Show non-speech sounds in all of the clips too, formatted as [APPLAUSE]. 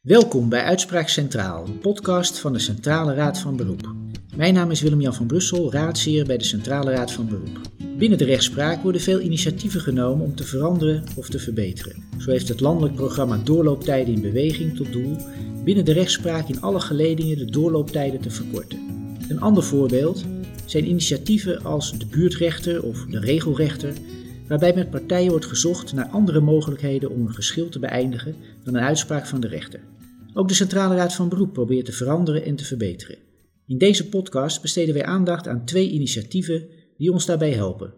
Welkom bij Uitspraak Centraal, een podcast van de Centrale Raad van Beroep. Mijn naam is Willem-Jan van Brussel, raadsheer bij de Centrale Raad van Beroep. Binnen de rechtspraak worden veel initiatieven genomen om te veranderen of te verbeteren. Zo heeft het landelijk programma Doorlooptijden in Beweging tot doel binnen de rechtspraak in alle geledingen de doorlooptijden te verkorten. Een ander voorbeeld zijn initiatieven als de buurtrechter of de regelrechter, waarbij met partijen wordt gezocht naar andere mogelijkheden om een geschil te beëindigen dan een uitspraak van de rechter. Ook de Centrale Raad van Beroep probeert te veranderen en te verbeteren. In deze podcast besteden wij aandacht aan twee initiatieven die ons daarbij helpen.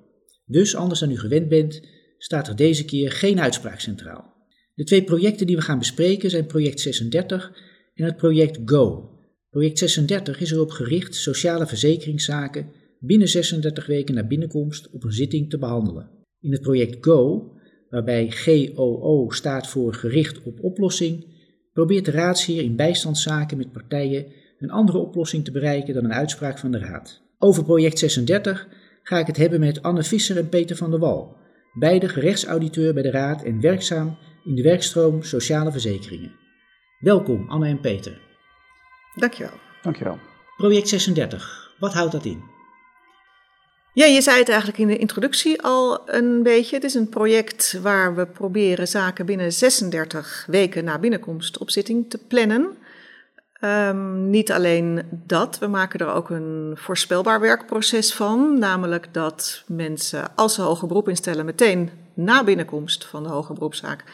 Dus, anders dan u gewend bent, staat er deze keer geen uitspraak centraal. De twee projecten die we gaan bespreken zijn project 36 en het project GO. Project 36 is erop gericht sociale verzekeringszaken binnen 36 weken na binnenkomst op een zitting te behandelen. In het project GO, waarbij GOO staat voor gericht op oplossing, probeert de raadsheer in bijstandszaken met partijen een andere oplossing te bereiken dan een uitspraak van de raad. Over project 36 ga ik het hebben met Anne Visser en Peter van der Wal, beide gerechtsauditeur bij de raad en werkzaam in de werkstroom sociale verzekeringen. Welkom Anne en Peter. Dankjewel. Dankjewel. Project 36, wat houdt dat in? Ja, je zei het eigenlijk in de introductie al een beetje. Het is een project waar we proberen zaken binnen 36 weken na binnenkomst op zitting te plannen. Um, niet alleen dat, we maken er ook een voorspelbaar werkproces van. Namelijk dat mensen, als ze hoger beroep instellen, meteen na binnenkomst van de hoger beroepszaak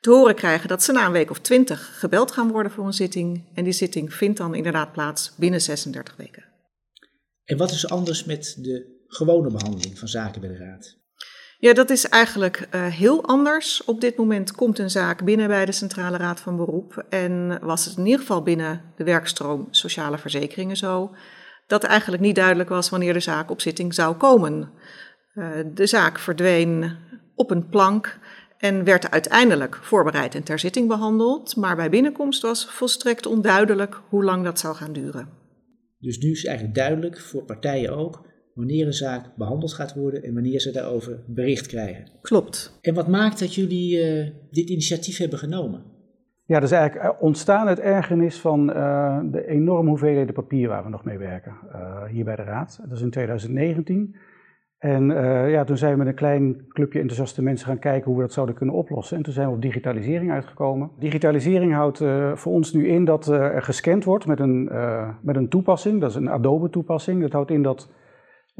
te horen krijgen dat ze na een week of twintig gebeld gaan worden voor een zitting. En die zitting vindt dan inderdaad plaats binnen 36 weken. En wat is anders met de gewone behandeling van zaken bij de Raad? Ja, dat is eigenlijk uh, heel anders. Op dit moment komt een zaak binnen bij de Centrale Raad van Beroep. En was het in ieder geval binnen de werkstroom sociale verzekeringen zo. Dat eigenlijk niet duidelijk was wanneer de zaak op zitting zou komen. Uh, de zaak verdween op een plank en werd uiteindelijk voorbereid en ter zitting behandeld. Maar bij binnenkomst was volstrekt onduidelijk hoe lang dat zou gaan duren. Dus nu is eigenlijk duidelijk voor partijen ook wanneer een zaak behandeld gaat worden en wanneer ze daarover bericht krijgen. Klopt. En wat maakt dat jullie uh, dit initiatief hebben genomen? Ja, dat is eigenlijk eh, ontstaan het ergernis van uh, de enorme hoeveelheden papier waar we nog mee werken uh, hier bij de Raad. Dat is in 2019. En ja, toen zijn we met een klein clubje enthousiaste mensen gaan kijken hoe we dat zouden kunnen oplossen. En toen zijn we op digitalisering uitgekomen. Digitalisering houdt voor ons nu in dat er gescand wordt met een, met een toepassing. Dat is een Adobe toepassing. Dat houdt in dat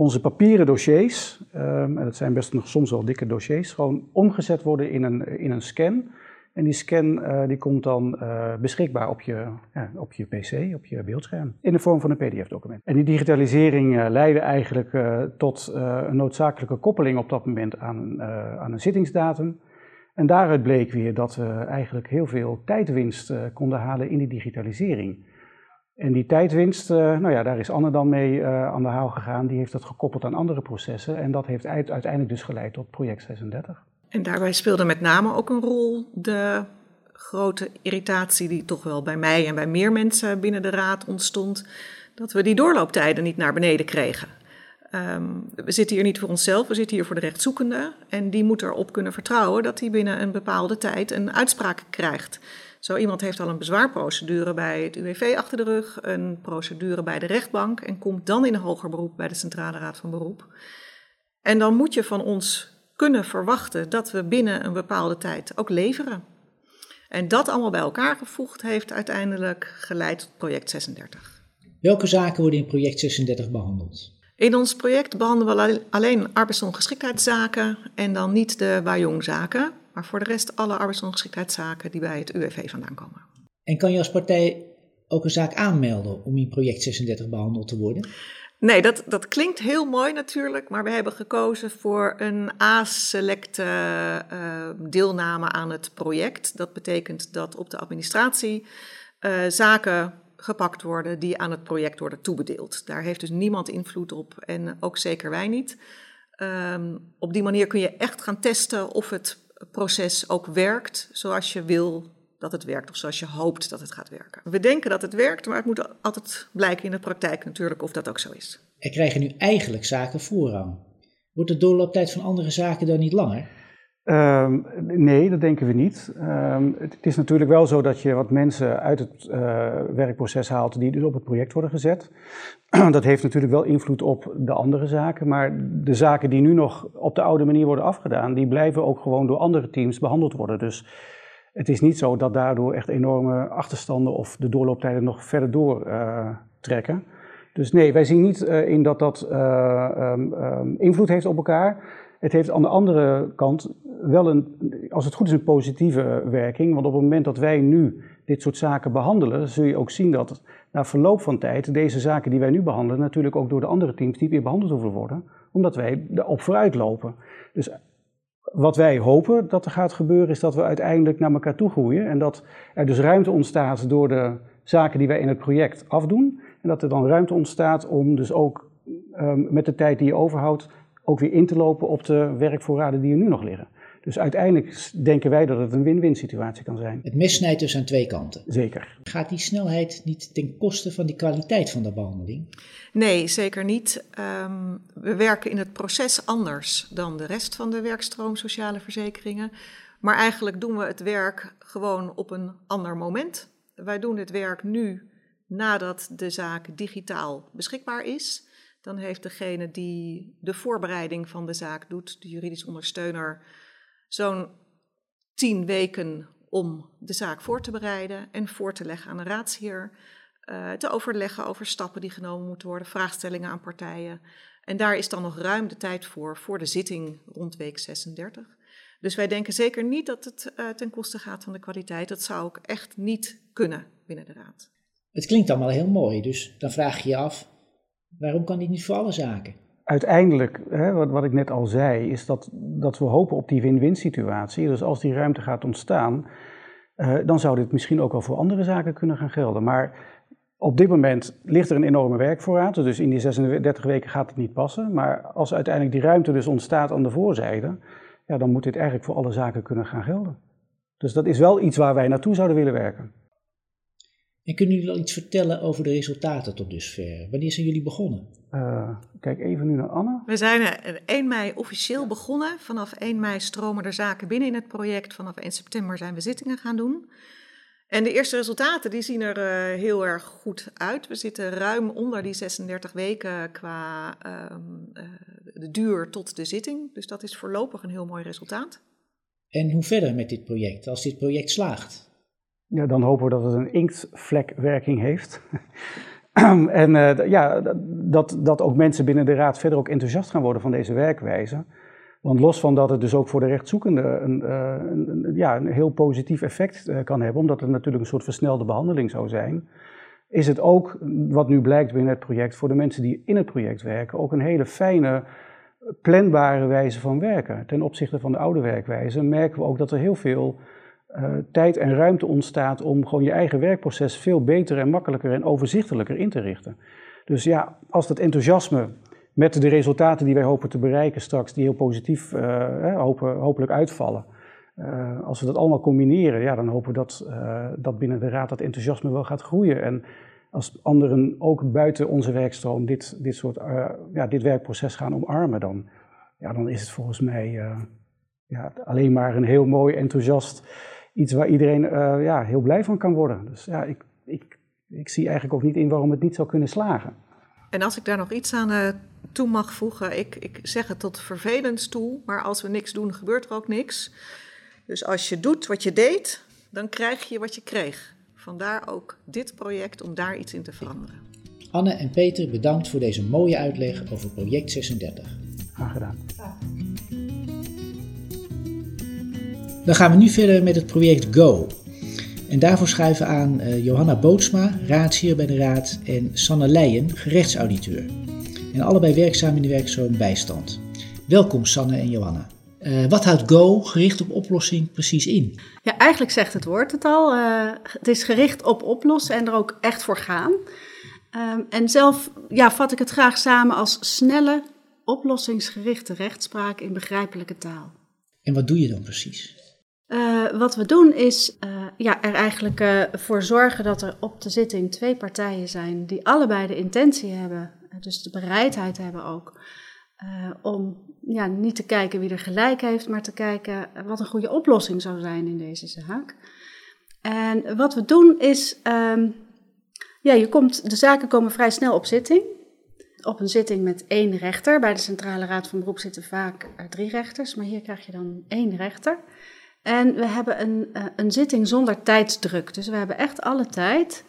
onze papieren dossiers, um, en dat zijn best nog soms wel dikke dossiers, gewoon omgezet worden in een, in een scan. En die scan uh, die komt dan uh, beschikbaar op je, ja, op je PC, op je beeldscherm, in de vorm van een PDF-document. En die digitalisering uh, leidde eigenlijk tot een noodzakelijke koppeling op dat moment aan, aan een zittingsdatum. En daaruit bleek weer dat we eigenlijk heel veel tijdwinst konden halen in die digitalisering. En die tijdwinst, uh, nou ja, daar is Anne dan mee uh, aan de haal gegaan. Die heeft dat gekoppeld aan andere processen. En dat heeft uiteindelijk dus geleid tot project 36. En daarbij speelde met name ook een rol de grote irritatie die toch wel bij mij en bij meer mensen binnen de raad ontstond. Dat we die doorlooptijden niet naar beneden kregen. Um, we zitten hier niet voor onszelf, we zitten hier voor de rechtszoekende. En die moet erop kunnen vertrouwen dat hij binnen een bepaalde tijd een uitspraak krijgt. Zo iemand heeft al een bezwaarprocedure bij het UWV achter de rug, een procedure bij de rechtbank en komt dan in een hoger beroep bij de Centrale Raad van Beroep. En dan moet je van ons kunnen verwachten dat we binnen een bepaalde tijd ook leveren. En dat allemaal bij elkaar gevoegd heeft uiteindelijk geleid tot project 36. Welke zaken worden in project 36 behandeld? In ons project behandelen we alleen arbeidsongeschiktheidszaken en dan niet de Wajongzaken. Maar voor de rest alle arbeidsongeschiktheidszaken die bij het UWV vandaan komen. En kan je als partij ook een zaak aanmelden om in project 36 behandeld te worden? Nee, dat, dat klinkt heel mooi natuurlijk, maar we hebben gekozen voor een aselecte uh, deelname aan het project. Dat betekent dat op de administratie uh, zaken gepakt worden die aan het project worden toebedeeld. Daar heeft dus niemand invloed op en ook zeker wij niet. Um, op die manier kun je echt gaan testen of het proces ook werkt zoals je wil dat het werkt of zoals je hoopt dat het gaat werken. We denken dat het werkt, maar het moet altijd blijken in de praktijk natuurlijk of dat ook zo is. Er krijgen nu eigenlijk zaken voorrang. Wordt de doorlooptijd van andere zaken dan niet langer? Ehm, nee, dat denken we niet. Ehm, het, is natuurlijk wel zo dat je wat mensen uit het uh, werkproces haalt die dus op het project worden gezet. [CLEARS THROAT] dat heeft natuurlijk wel invloed op de andere zaken, maar de zaken die nu nog op de oude manier worden afgedaan, die blijven ook gewoon door andere teams behandeld worden. Dus het is niet zo dat daardoor echt enorme achterstanden of de doorlooptijden nog verder doortrekken. Uh, dus nee, wij zien niet uh, in dat dat um, invloed heeft op elkaar. Het heeft aan de andere kant wel een, als het goed is, een positieve werking. Want op het moment dat wij nu dit soort zaken behandelen, zul je ook zien dat na verloop van tijd deze zaken die wij nu behandelen, natuurlijk ook door de andere teams niet weer behandeld hoeven worden, omdat wij erop vooruit lopen. Dus wat wij hopen dat er gaat gebeuren, is dat we uiteindelijk naar elkaar toe groeien en dat er dus ruimte ontstaat door de zaken die wij in het project afdoen. En dat er dan ruimte ontstaat om dus ook um, met de tijd die je overhoudt, ook weer in te lopen op de werkvoorraden die er nu nog liggen. Dus uiteindelijk denken wij dat het een win-win situatie kan zijn. Het mes snijdt dus aan twee kanten. Zeker. Gaat die snelheid niet ten koste van die kwaliteit van de behandeling? Nee, zeker niet. Um, we werken in het proces anders dan de rest van de werkstroom sociale verzekeringen. Maar eigenlijk doen we het werk gewoon op een ander moment. Wij doen het werk nu nadat de zaak digitaal beschikbaar is. Dan heeft degene die de voorbereiding van de zaak doet, de juridisch ondersteuner, zo'n tien weken om de zaak voor te bereiden en voor te leggen aan een raadsheer. Uh, te overleggen over stappen die genomen moeten worden, vraagstellingen aan partijen. En daar is dan nog ruim de tijd voor, voor de zitting rond week 36. Dus wij denken zeker niet dat het uh, ten koste gaat van de kwaliteit. Dat zou ook echt niet kunnen binnen de Raad. Het klinkt allemaal heel mooi, dus dan vraag je je af, waarom kan dit niet voor alle zaken? Uiteindelijk, hè, wat, wat, ik net al zei, is dat, dat we hopen op die win-win situatie. Dus als die ruimte gaat ontstaan, uh, dan zou dit misschien ook wel voor andere zaken kunnen gaan gelden. Maar op dit moment ligt er een enorme werkvoorraad, dus in die 36 weken gaat het niet passen. Maar als uiteindelijk die ruimte dus ontstaat aan de voorzijde, ja, dan moet dit eigenlijk voor alle zaken kunnen gaan gelden. Dus dat is wel iets waar wij naartoe zouden willen werken. En kunnen jullie al iets vertellen over de resultaten tot dusver? Wanneer zijn jullie begonnen? Uh, kijk even nu naar Anne. We zijn 1 mei officieel begonnen. Vanaf 1 mei stromen er zaken binnen in het project. Vanaf 1 september zijn we zittingen gaan doen. En de eerste resultaten die zien er uh, heel erg goed uit. We zitten ruim onder die 36 weken qua uh, de duur tot de zitting. Dus dat is voorlopig een heel mooi resultaat. En hoe verder met dit project, als dit project slaagt? Ja, dan hopen we dat het een inktvlekwerking heeft. en uh, ja, dat, dat ook mensen binnen de raad verder ook enthousiast gaan worden van deze werkwijze. Want los van dat het dus ook voor de rechtszoekende een, een, ja, een heel positief effect uh, kan hebben, omdat het natuurlijk een soort versnelde behandeling zou zijn, is het ook, wat nu blijkt binnen het project, voor de mensen die in het project werken, ook een hele fijne, planbare wijze van werken. Ten opzichte van de oude werkwijze merken we ook dat er heel veel uh, tijd en ruimte ontstaat om gewoon je eigen werkproces veel beter en makkelijker en overzichtelijker in te richten. Dus ja, als dat enthousiasme met de resultaten die wij hopen te bereiken straks, die heel positief uh, hopen, hopelijk uitvallen, uh, als we dat allemaal combineren, ja, dan hopen we dat, dat binnen de Raad dat enthousiasme wel gaat groeien. En als anderen ook buiten onze werkstroom dit, dit, soort, ja, dit werkproces gaan omarmen, dan, ja, dan is het volgens mij ja, alleen maar een heel mooi, enthousiast iets waar iedereen uh, ja, heel blij van kan worden. Dus ja, ik, ik, ik zie eigenlijk ook niet in waarom het niet zou kunnen slagen. En als ik daar nog iets aan uh, toe mag voegen, ik, ik zeg het tot vervelend toe, maar als we niks doen, gebeurt er ook niks. Dus als je doet wat je deed, dan krijg je wat je kreeg. Vandaar ook dit project om daar iets in te veranderen. Anne en Peter, bedankt voor deze mooie uitleg over project 36. Graag gedaan. Dan gaan we nu verder met het project Go. En daarvoor schuiven aan uh, Johanna Bootsma, raadsheer bij de Raad, en Sanne Leijen, gerechtsauditeur. En allebei werkzaam in de werkstroom bijstand. Welkom Sanne en Johanna. Uh, wat houdt Go, gericht op oplossing, precies in? Ja, eigenlijk zegt het woord het al. Uh, het is gericht op oplossen en er ook echt voor gaan. Um, en zelf ja, vat ik het graag samen als snelle, oplossingsgerichte rechtspraak in begrijpelijke taal. En wat doe je dan precies? Uh, wat we doen is uh, ja, er eigenlijk uh, voor zorgen dat er op de zitting twee partijen zijn die allebei de intentie hebben, dus de bereidheid hebben ook, om ja, niet te kijken wie er gelijk heeft, maar te kijken wat een goede oplossing zou zijn in deze zaak. En wat we doen is, um, ja, je komt, de zaken komen vrij snel op zitting. Op een zitting met één rechter. Bij de Centrale Raad van Beroep zitten vaak drie rechters, maar hier krijg je dan één rechter. En we hebben een, uh, een zitting zonder tijdsdruk. Dus we hebben echt alle tijd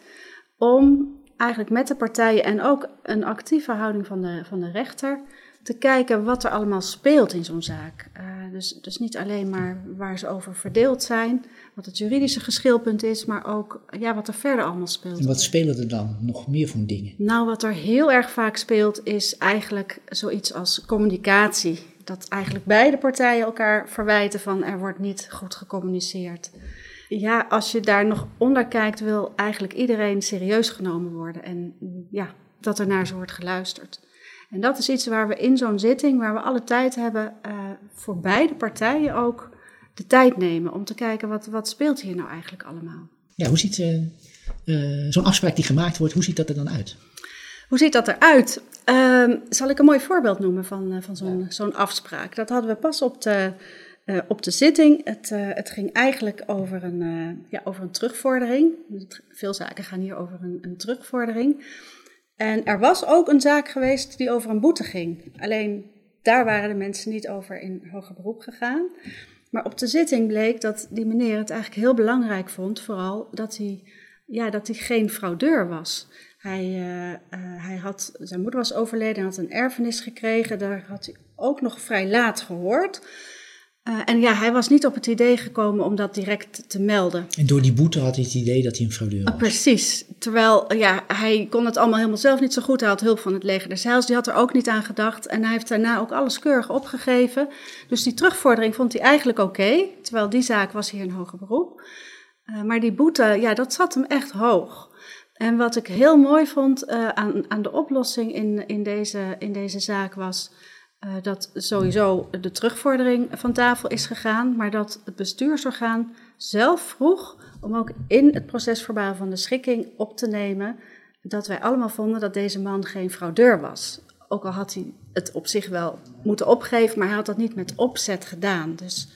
om eigenlijk met de partijen en ook een actieve houding van de, van de rechter te kijken wat er allemaal speelt in zo'n zaak. Uh, dus, dus niet alleen maar waar ze over verdeeld zijn, wat het juridische geschilpunt is, maar ook ja, wat er verder allemaal speelt. En wat spelen er dan nog meer van dingen? Nou, wat er heel erg vaak speelt is eigenlijk zoiets als communicatie. Dat eigenlijk beide partijen elkaar verwijten van er wordt niet goed gecommuniceerd. Ja, als je daar nog onder kijkt, wil eigenlijk iedereen serieus genomen worden en ja, dat er naar ze wordt geluisterd. En dat is iets waar we in zo'n zitting, waar we alle tijd hebben, uh, voor beide partijen ook de tijd nemen om te kijken wat, wat speelt hier nou eigenlijk allemaal. Ja, hoe ziet uh, uh, zo'n afspraak die gemaakt wordt, hoe ziet dat er dan uit? Hoe ziet dat eruit? Uh, zal ik een mooi voorbeeld noemen van, van zo'n ja. zo'n afspraak? Dat hadden we pas op de, op de zitting. Het, het ging eigenlijk over een, ja, over een terugvordering. Veel zaken gaan hier over een, een terugvordering. En er was ook een zaak geweest die over een boete ging. Alleen daar waren de mensen niet over in hoger beroep gegaan. Maar op de zitting bleek dat die meneer het eigenlijk heel belangrijk vond, vooral dat hij, ja, dat hij geen fraudeur was. Hij, uh, uh, hij had, zijn moeder was overleden en had een erfenis gekregen. Daar had hij ook nog vrij laat gehoord. Uh, en ja, hij was niet op het idee gekomen om dat direct te melden. En door die boete had hij het idee dat hij een fraudeur was. Uh, precies. Terwijl ja, hij kon het allemaal helemaal zelf niet zo goed. Hij had hulp van het leger des Heils, die had er ook niet aan gedacht. En hij heeft daarna ook alles keurig opgegeven. Dus die terugvordering vond hij eigenlijk oké. Okay, terwijl die zaak was hier een hoger beroep. Uh, maar die boete, ja, dat zat hem echt hoog. En wat ik heel mooi vond aan, aan de oplossing in, in, deze, in deze zaak was... Uh, dat sowieso de terugvordering van tafel is gegaan, maar dat het bestuursorgaan zelf vroeg om ook in het procesverbaal van de schikking op te nemen dat wij allemaal vonden dat deze man geen fraudeur was. Ook al had hij het op zich wel moeten opgeven, maar hij had dat niet met opzet gedaan. Dus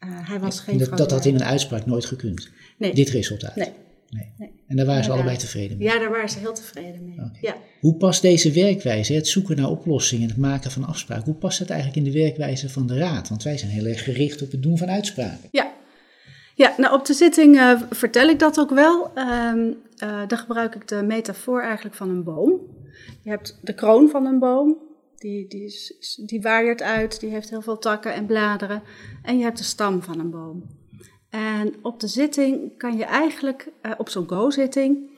uh, hij was geen dat, fraudeur. Dat had in een uitspraak nooit gekund, nee. dit resultaat? Nee. Nee. nee. En daar waren ze allebei tevreden mee? Ja, daar waren ze heel tevreden mee. Okay. Ja. Hoe past deze werkwijze, het zoeken naar oplossingen, het maken van afspraken, hoe past dat eigenlijk in de werkwijze van de Raad? Want wij zijn heel erg gericht op het doen van uitspraken. Ja, ja nou op de zitting uh, vertel ik dat ook wel. Uh, dan gebruik ik de metafoor eigenlijk van een boom. Je hebt de kroon van een boom, die, die, is, die waaiert uit, die heeft heel veel takken en bladeren. En je hebt de stam van een boom. En op de zitting kan je eigenlijk, uh, op zo'n go-zitting,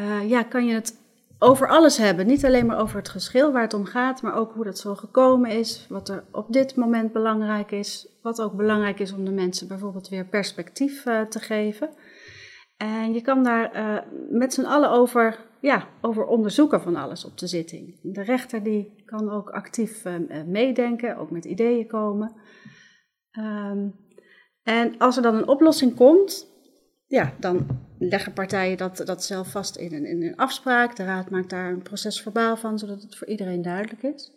uh, ja, kan je het over alles hebben. Niet alleen maar over het geschil waar het om gaat, maar ook hoe dat zo gekomen is, wat er op dit moment belangrijk is, wat ook belangrijk is om de mensen bijvoorbeeld weer perspectief uh, te geven. En je kan daar met z'n allen over, ja, over onderzoeken van alles op de zitting. De rechter die kan ook actief meedenken, ook met ideeën komen. Um, en als er dan een oplossing komt, ja, dan leggen partijen dat, dat zelf vast in een, in een afspraak. De raad maakt daar een procesverbaal van, zodat het voor iedereen duidelijk is.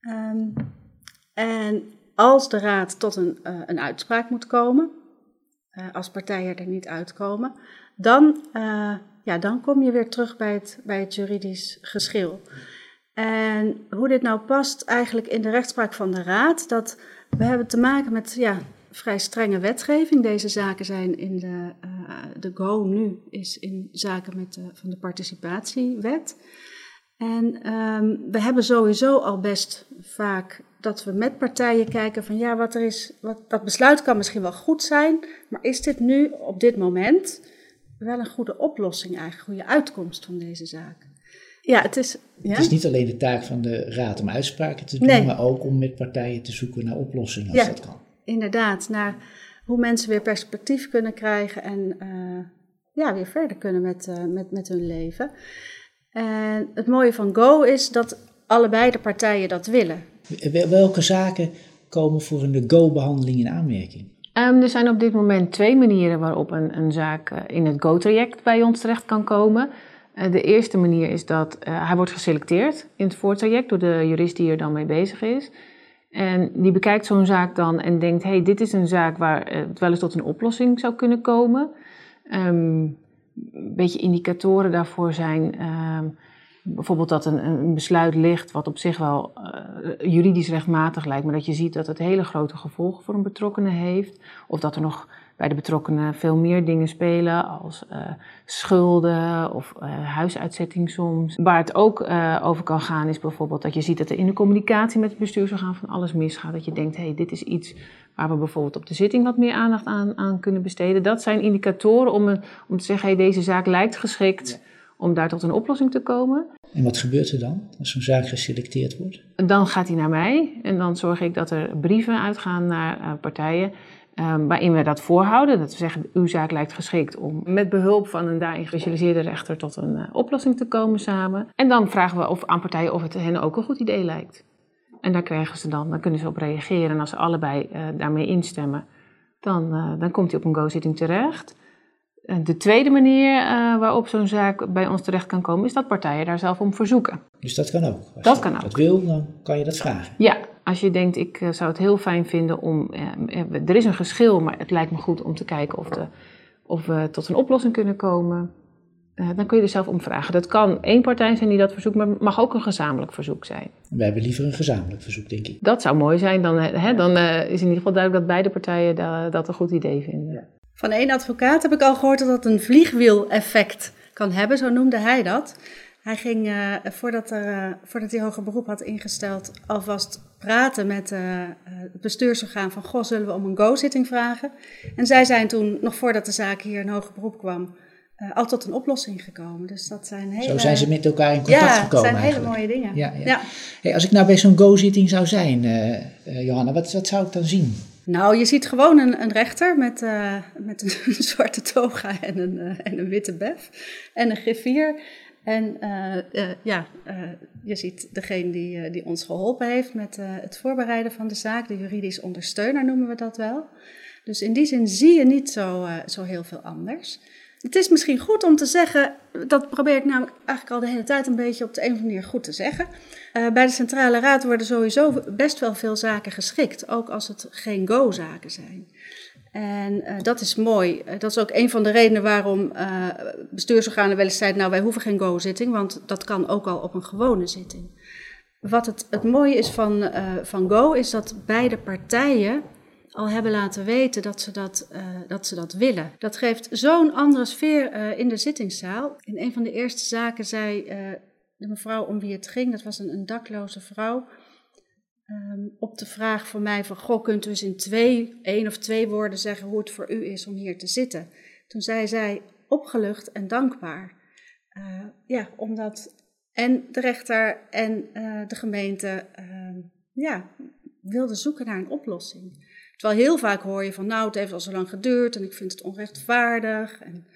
Um, en als de raad tot een, uh, een uitspraak moet komen, uh, als partijen er niet uitkomen, dan, uh, ja, dan kom je weer terug bij het, bij het juridisch geschil. En hoe dit nou past eigenlijk in de rechtspraak van de raad, dat we hebben te maken met ja, vrij strenge wetgeving. Deze zaken zijn in de, uh, de GO nu is in zaken met de, van de participatiewet. En um, we hebben sowieso al best vaak dat we met partijen kijken van ja, wat er is, wat, dat besluit kan misschien wel goed zijn, maar is dit nu op dit moment wel een goede oplossing eigenlijk, een goede uitkomst van deze zaak? Ja, het is, ja? het is niet alleen de taak van de raad om uitspraken te doen, Nee. maar ook om met partijen te zoeken naar oplossingen als Ja. dat kan. Inderdaad naar hoe mensen weer perspectief kunnen krijgen en eh, ja, weer verder kunnen met, eh, met, met hun leven. En het mooie van Go is dat allebei de partijen dat willen. Wel- Welke zaken komen voor een go-behandeling in aanmerking? Ehm, er zijn op dit moment twee manieren waarop een, een zaak eh, in het go-traject bij ons terecht kan komen. Uh, de eerste manier is dat uh, hij wordt geselecteerd in het voortraject door de jurist die er dan mee bezig is. En die bekijkt zo'n zaak dan en denkt: hey, dit is een zaak waar het wel eens tot een oplossing zou kunnen komen. Een beetje indicatoren daarvoor zijn. Um, bijvoorbeeld dat een, een, besluit ligt wat op zich wel uh, juridisch rechtmatig lijkt, maar dat je ziet dat het hele grote gevolgen voor een betrokkenen heeft. Of dat er nog bij de betrokkenen veel meer dingen spelen, als uh, schulden of uh, huisuitzetting soms. Waar het ook uh, over kan gaan is bijvoorbeeld dat je ziet dat er in de communicatie met het bestuursorgaan van alles misgaat. Dat je denkt, hé, hey, dit is iets waar we bijvoorbeeld op de zitting wat meer aandacht aan, aan kunnen besteden. Dat zijn indicatoren om, om te zeggen, hey, deze zaak lijkt geschikt om daar tot een oplossing te komen. En wat gebeurt er dan als zo'n zaak geselecteerd wordt? Dan gaat hij naar mij en dan zorg ik dat er brieven uitgaan naar partijen Um, waarin we dat voorhouden. Dat we zeggen, uw zaak lijkt geschikt om met behulp van een daarin gespecialiseerde rechter tot een uh, oplossing te komen samen. En dan vragen we of, aan partijen of het hen ook een goed idee lijkt. En daar krijgen ze dan, dan kunnen ze op reageren. En als ze allebei uh, daarmee instemmen, dan, uh, dan komt hij op een go-zitting terecht. De tweede manier waarop zo'n zaak bij ons terecht kan komen, is dat partijen daar zelf om verzoeken. Dus dat kan ook? Als dat je kan ook. dat wil, dan kan je dat vragen? Ja, als je denkt, ik uh, zou het heel fijn vinden om. Uh, er is een geschil, maar het lijkt me goed om te kijken of, de, of we tot een oplossing kunnen komen. Dan kun je er zelf om vragen. Dat kan één partij zijn die dat verzoekt, maar het mag ook een gezamenlijk verzoek zijn. Wij hebben liever een gezamenlijk verzoek, denk ik. Dat zou mooi zijn. Dan, hè, dan is in ieder geval duidelijk dat beide partijen da dat een goed idee vinden. Ja. Van één advocaat heb ik al gehoord dat dat een vliegwiel-effect kan hebben, zo noemde hij dat. Hij ging, uh, voordat, er, uh, voordat hij hoger beroep had ingesteld, alvast praten met uh, het bestuursorgaan van, goh, zullen we om een go-zitting vragen? En zij zijn toen, nog voordat de zaak hier in hoger beroep kwam, al tot een oplossing gekomen. Dus dat zijn hele... Zo zijn ze met elkaar in contact ja, gekomen dat zijn eigenlijk. hele mooie dingen. Ja, ja. Ja. Hey, als ik nou bij zo'n go-zitting zou zijn, Johanna, wat, wat zou ik dan zien? Nou, je ziet gewoon een, een rechter met, uh, met een [LAUGHS] zwarte toga en een, en een witte bef en een griffier. En uh, ja, je ziet degene die, die ons geholpen heeft met het voorbereiden van de zaak, de juridisch ondersteuner noemen we dat wel. Dus in die zin zie je niet zo, zo heel veel anders. Het is misschien goed om te zeggen, dat probeer ik namelijk eigenlijk al de hele tijd een beetje op de een of andere manier goed te zeggen. Bij de Centrale Raad worden sowieso best wel veel zaken geschikt, ook als het geen go-zaken zijn. En uh, dat is mooi. Uh, dat is ook een van de redenen waarom bestuursorganen wel eens zeiden, nou wij hoeven geen go-zitting, want dat kan ook al op een gewone zitting. Wat het, het mooie is van, van go, is dat beide partijen al hebben laten weten dat ze dat, uh, dat, ze dat willen. Dat geeft zo'n andere sfeer uh, in de zittingszaal. In een van de eerste zaken zei uh, de mevrouw om wie het ging, dat was een, een dakloze vrouw, um, op de vraag van mij van, goh, kunt u eens in twee, één of twee woorden zeggen hoe het voor u is om hier te zitten? Toen zei zij, opgelucht en dankbaar. ja, omdat en de rechter en de gemeente ja, wilden zoeken naar een oplossing. Terwijl heel vaak hoor je van, nou, het heeft al zo lang geduurd en ik vind het onrechtvaardig en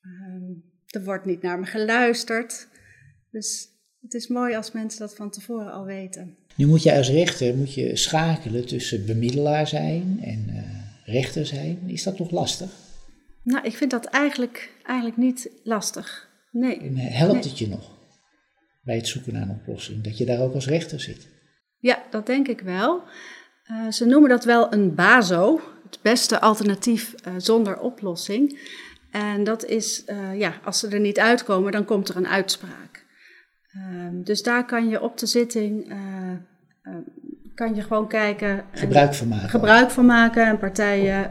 um, er wordt niet naar me geluisterd. Dus het is mooi als mensen dat van tevoren al weten. Nu moet je als rechter moet je schakelen tussen bemiddelaar zijn en uh, rechter zijn. Is dat nog lastig? Nou, ik vind dat eigenlijk, eigenlijk niet lastig. Nee. En helpt nee. het je nog bij het zoeken naar een oplossing? Dat je daar ook als rechter zit? Ja, dat denk ik wel. Uh, ze noemen dat wel een BASO, het beste alternatief uh, zonder oplossing. En dat is, ja, als ze er niet uitkomen, dan komt er een uitspraak. Ehm, dus daar kan je op de zitting, kan je gewoon kijken. Gebruik van maken. Gebruik van maken en partijen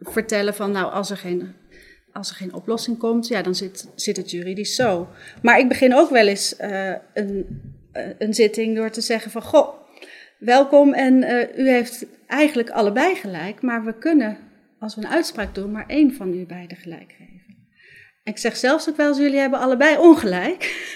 vertellen van, nou, als er geen als er geen oplossing komt, ja, dan zit, zit het juridisch zo. Maar ik begin ook wel eens uh, een, een zitting door te zeggen van, goh, welkom en u heeft eigenlijk allebei gelijk, maar we kunnen, als we een uitspraak doen, maar één van u beiden gelijk geven. Ik zeg zelfs ook wel eens, jullie hebben allebei ongelijk.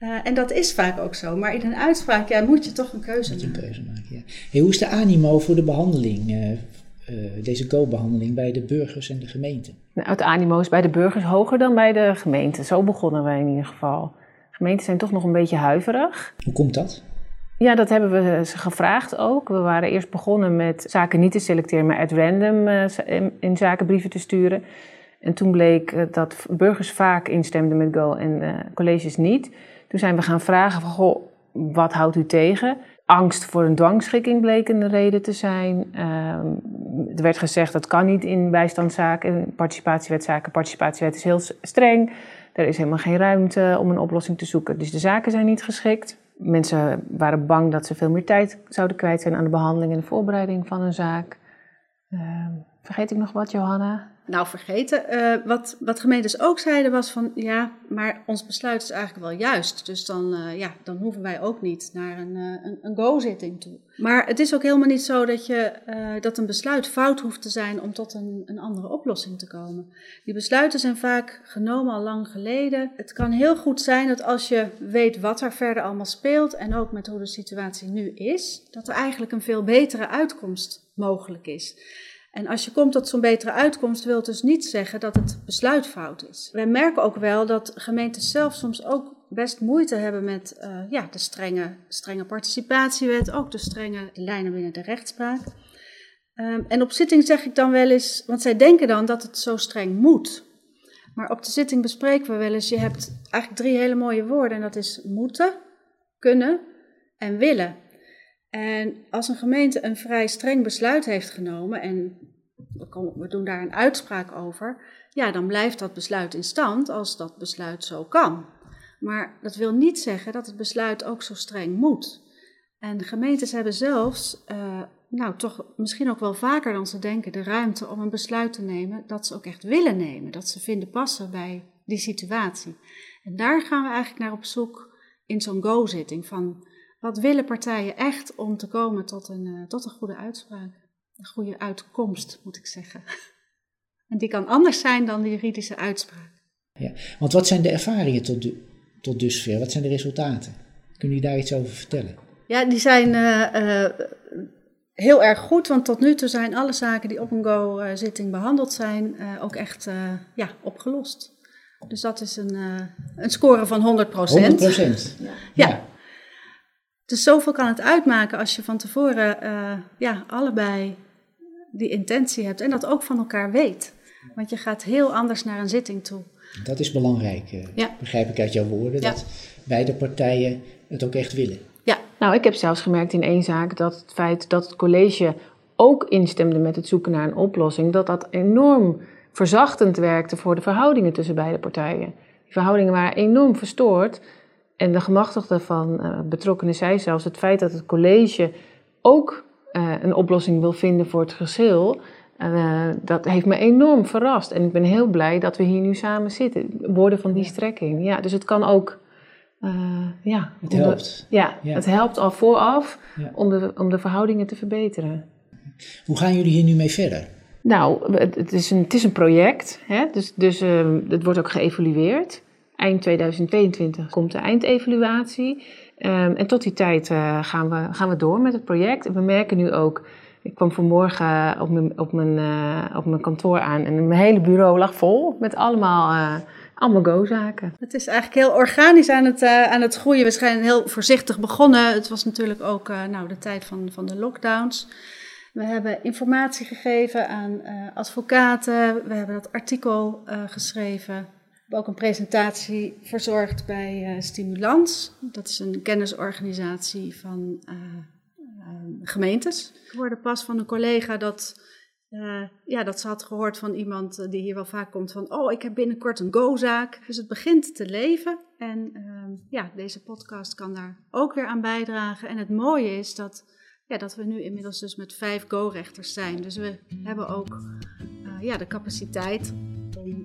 uh, [LAUGHS] en dat is vaak ook zo, maar in een uitspraak ja, moet je toch een keuze Moet je maken. een keuze maken, ja. Hey, hoe is de animo voor de behandeling, uh, deze co-behandeling bij de burgers en de gemeente? Nou, het animo is bij de burgers hoger dan bij de gemeente. Zo begonnen wij in ieder geval. Gemeenten zijn toch nog een beetje huiverig. Hoe komt dat? Ja, dat hebben we ze gevraagd ook. We waren eerst begonnen met zaken niet te selecteren, maar at random uh, in zaken brieven te sturen. En toen bleek eh, dat burgers vaak instemden met Go en uh, colleges niet. Toen zijn we gaan vragen van, goh, wat houdt u tegen? Angst voor een dwangschikking bleek een reden te zijn. Ehm, er werd gezegd dat kan niet in bijstandszaken, participatiewetzaken. Participatiewet is heel streng. Er is helemaal geen ruimte om een oplossing te zoeken. Dus de zaken zijn niet geschikt. Mensen waren bang dat ze veel meer tijd zouden kwijt zijn aan de behandeling en de voorbereiding van een zaak. Ehm, vergeet ik nog wat, Johanna? Nou, vergeten. Uh, wat, wat gemeentes ook zeiden was van ja, maar ons besluit is eigenlijk wel juist. Dus dan, uh, ja, dan hoeven wij ook niet naar een, uh, een, een go-zitting toe. Maar het is ook helemaal niet zo dat, je, dat een besluit fout hoeft te zijn om tot een, een andere oplossing te komen. Die besluiten zijn vaak genomen al lang geleden. Het kan heel goed zijn dat als je weet wat er verder allemaal speelt en ook met hoe de situatie nu is, dat er eigenlijk een veel betere uitkomst mogelijk is. En als je komt tot zo'n betere uitkomst, wil het dus niet zeggen dat het besluit fout is. Wij merken ook wel dat gemeentes zelf soms ook best moeite hebben met uh, ja, de strenge, strenge participatiewet, ook de strenge lijnen binnen de rechtspraak. Um, en op zitting zeg ik dan wel eens, want zij denken dan dat het zo streng moet. Maar op de zitting bespreken we wel eens, je hebt eigenlijk drie hele mooie woorden en dat is moeten, kunnen en willen. En als een gemeente een vrij streng besluit heeft genomen en we doen daar een uitspraak over, ja, dan blijft dat besluit in stand als dat besluit zo kan. Maar dat wil niet zeggen dat het besluit ook zo streng moet. En gemeentes hebben zelfs, uh, nou toch misschien ook wel vaker dan ze denken, de ruimte om een besluit te nemen dat ze ook echt willen nemen, dat ze vinden passen bij die situatie. En daar gaan we eigenlijk naar op zoek in zo'n go-zitting van wat willen partijen echt om te komen tot een, uh, tot een goede uitspraak? Een goede uitkomst, moet ik zeggen. [LAUGHS] En die kan anders zijn dan de juridische uitspraak. Ja, want wat zijn de ervaringen tot, tot dusver? Wat zijn de resultaten? Kunnen jullie daar iets over vertellen? Ja, die zijn uh, uh, heel erg goed, want tot nu toe zijn alle zaken die op een go-zitting behandeld zijn ook echt ja, opgelost. Dus dat is een, een score van 100% 100 procent? ja. ja. Dus zoveel kan het uitmaken als je van tevoren uh, ja, allebei die intentie hebt en dat ook van elkaar weet. Want je gaat heel anders naar een zitting toe. Dat is belangrijk, uh, ja. begrijp ik uit jouw woorden, ja. dat beide partijen het ook echt willen. Ja, nou ik heb zelfs gemerkt in één zaak dat het feit dat het college ook instemde met het zoeken naar een oplossing, dat dat enorm verzachtend werkte voor de verhoudingen tussen beide partijen. Die verhoudingen waren enorm verstoord. En de gemachtigde van uh, betrokkenen zei zelfs het feit dat het college ook uh, een oplossing wil vinden voor het geschil. Uh, dat heeft me enorm verrast. En ik ben heel blij dat we hier nu samen zitten. Woorden van die strekking. Ja, dus het kan ook. ja, het helpt. ja, ja, het helpt al vooraf ja. om, de, om de verhoudingen te verbeteren. Hoe gaan jullie hier nu mee verder? Nou, het is een, het is een project. Hè? Dus, dus het wordt ook geëvalueerd. Eind 2022 komt de eindevaluatie. Um, en tot die tijd uh, gaan, we, gaan we door met het project. We merken nu ook. Ik kwam vanmorgen op mijn, op mijn, uh, op mijn kantoor aan en mijn hele bureau lag vol met allemaal, allemaal go-zaken. Het is eigenlijk heel organisch aan het, aan het groeien. We zijn heel voorzichtig begonnen. Het was natuurlijk ook nou, de tijd van, van de lockdowns. We hebben informatie gegeven aan advocaten. We hebben dat artikel geschreven hebben ook een presentatie verzorgd bij uh, Stimulans. Dat is een kennisorganisatie van uh, uh, gemeentes. Ik hoorde pas van een collega dat, ja, dat ze had gehoord van iemand die hier wel vaak komt van... oh, ik heb binnenkort een go-zaak. Dus het begint te leven. En ehm, ja, deze podcast kan daar ook weer aan bijdragen. En het mooie is dat, ja, dat we nu inmiddels dus met vijf go-rechters zijn. Dus we hebben ook ja, de capaciteit om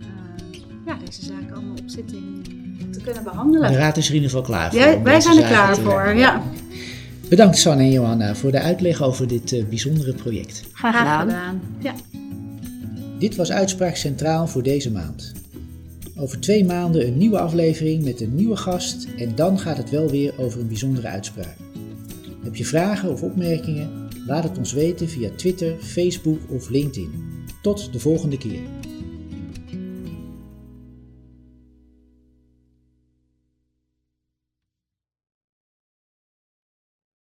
ja, deze zaken allemaal op zitting te kunnen behandelen. De raad is er in ieder geval klaar voor. Ja, wij zijn er klaar voor, ja. Bedankt Sanne en Johanna voor de uitleg over dit uh, bijzondere project. Graag gedaan. Graag gedaan. Ja. Dit was Uitspraak Centraal voor deze maand. Over twee maanden een nieuwe aflevering met een nieuwe gast en dan gaat het wel weer over een bijzondere uitspraak. Heb je vragen of opmerkingen? Laat het ons weten via Twitter, Facebook of LinkedIn. Tot de volgende keer.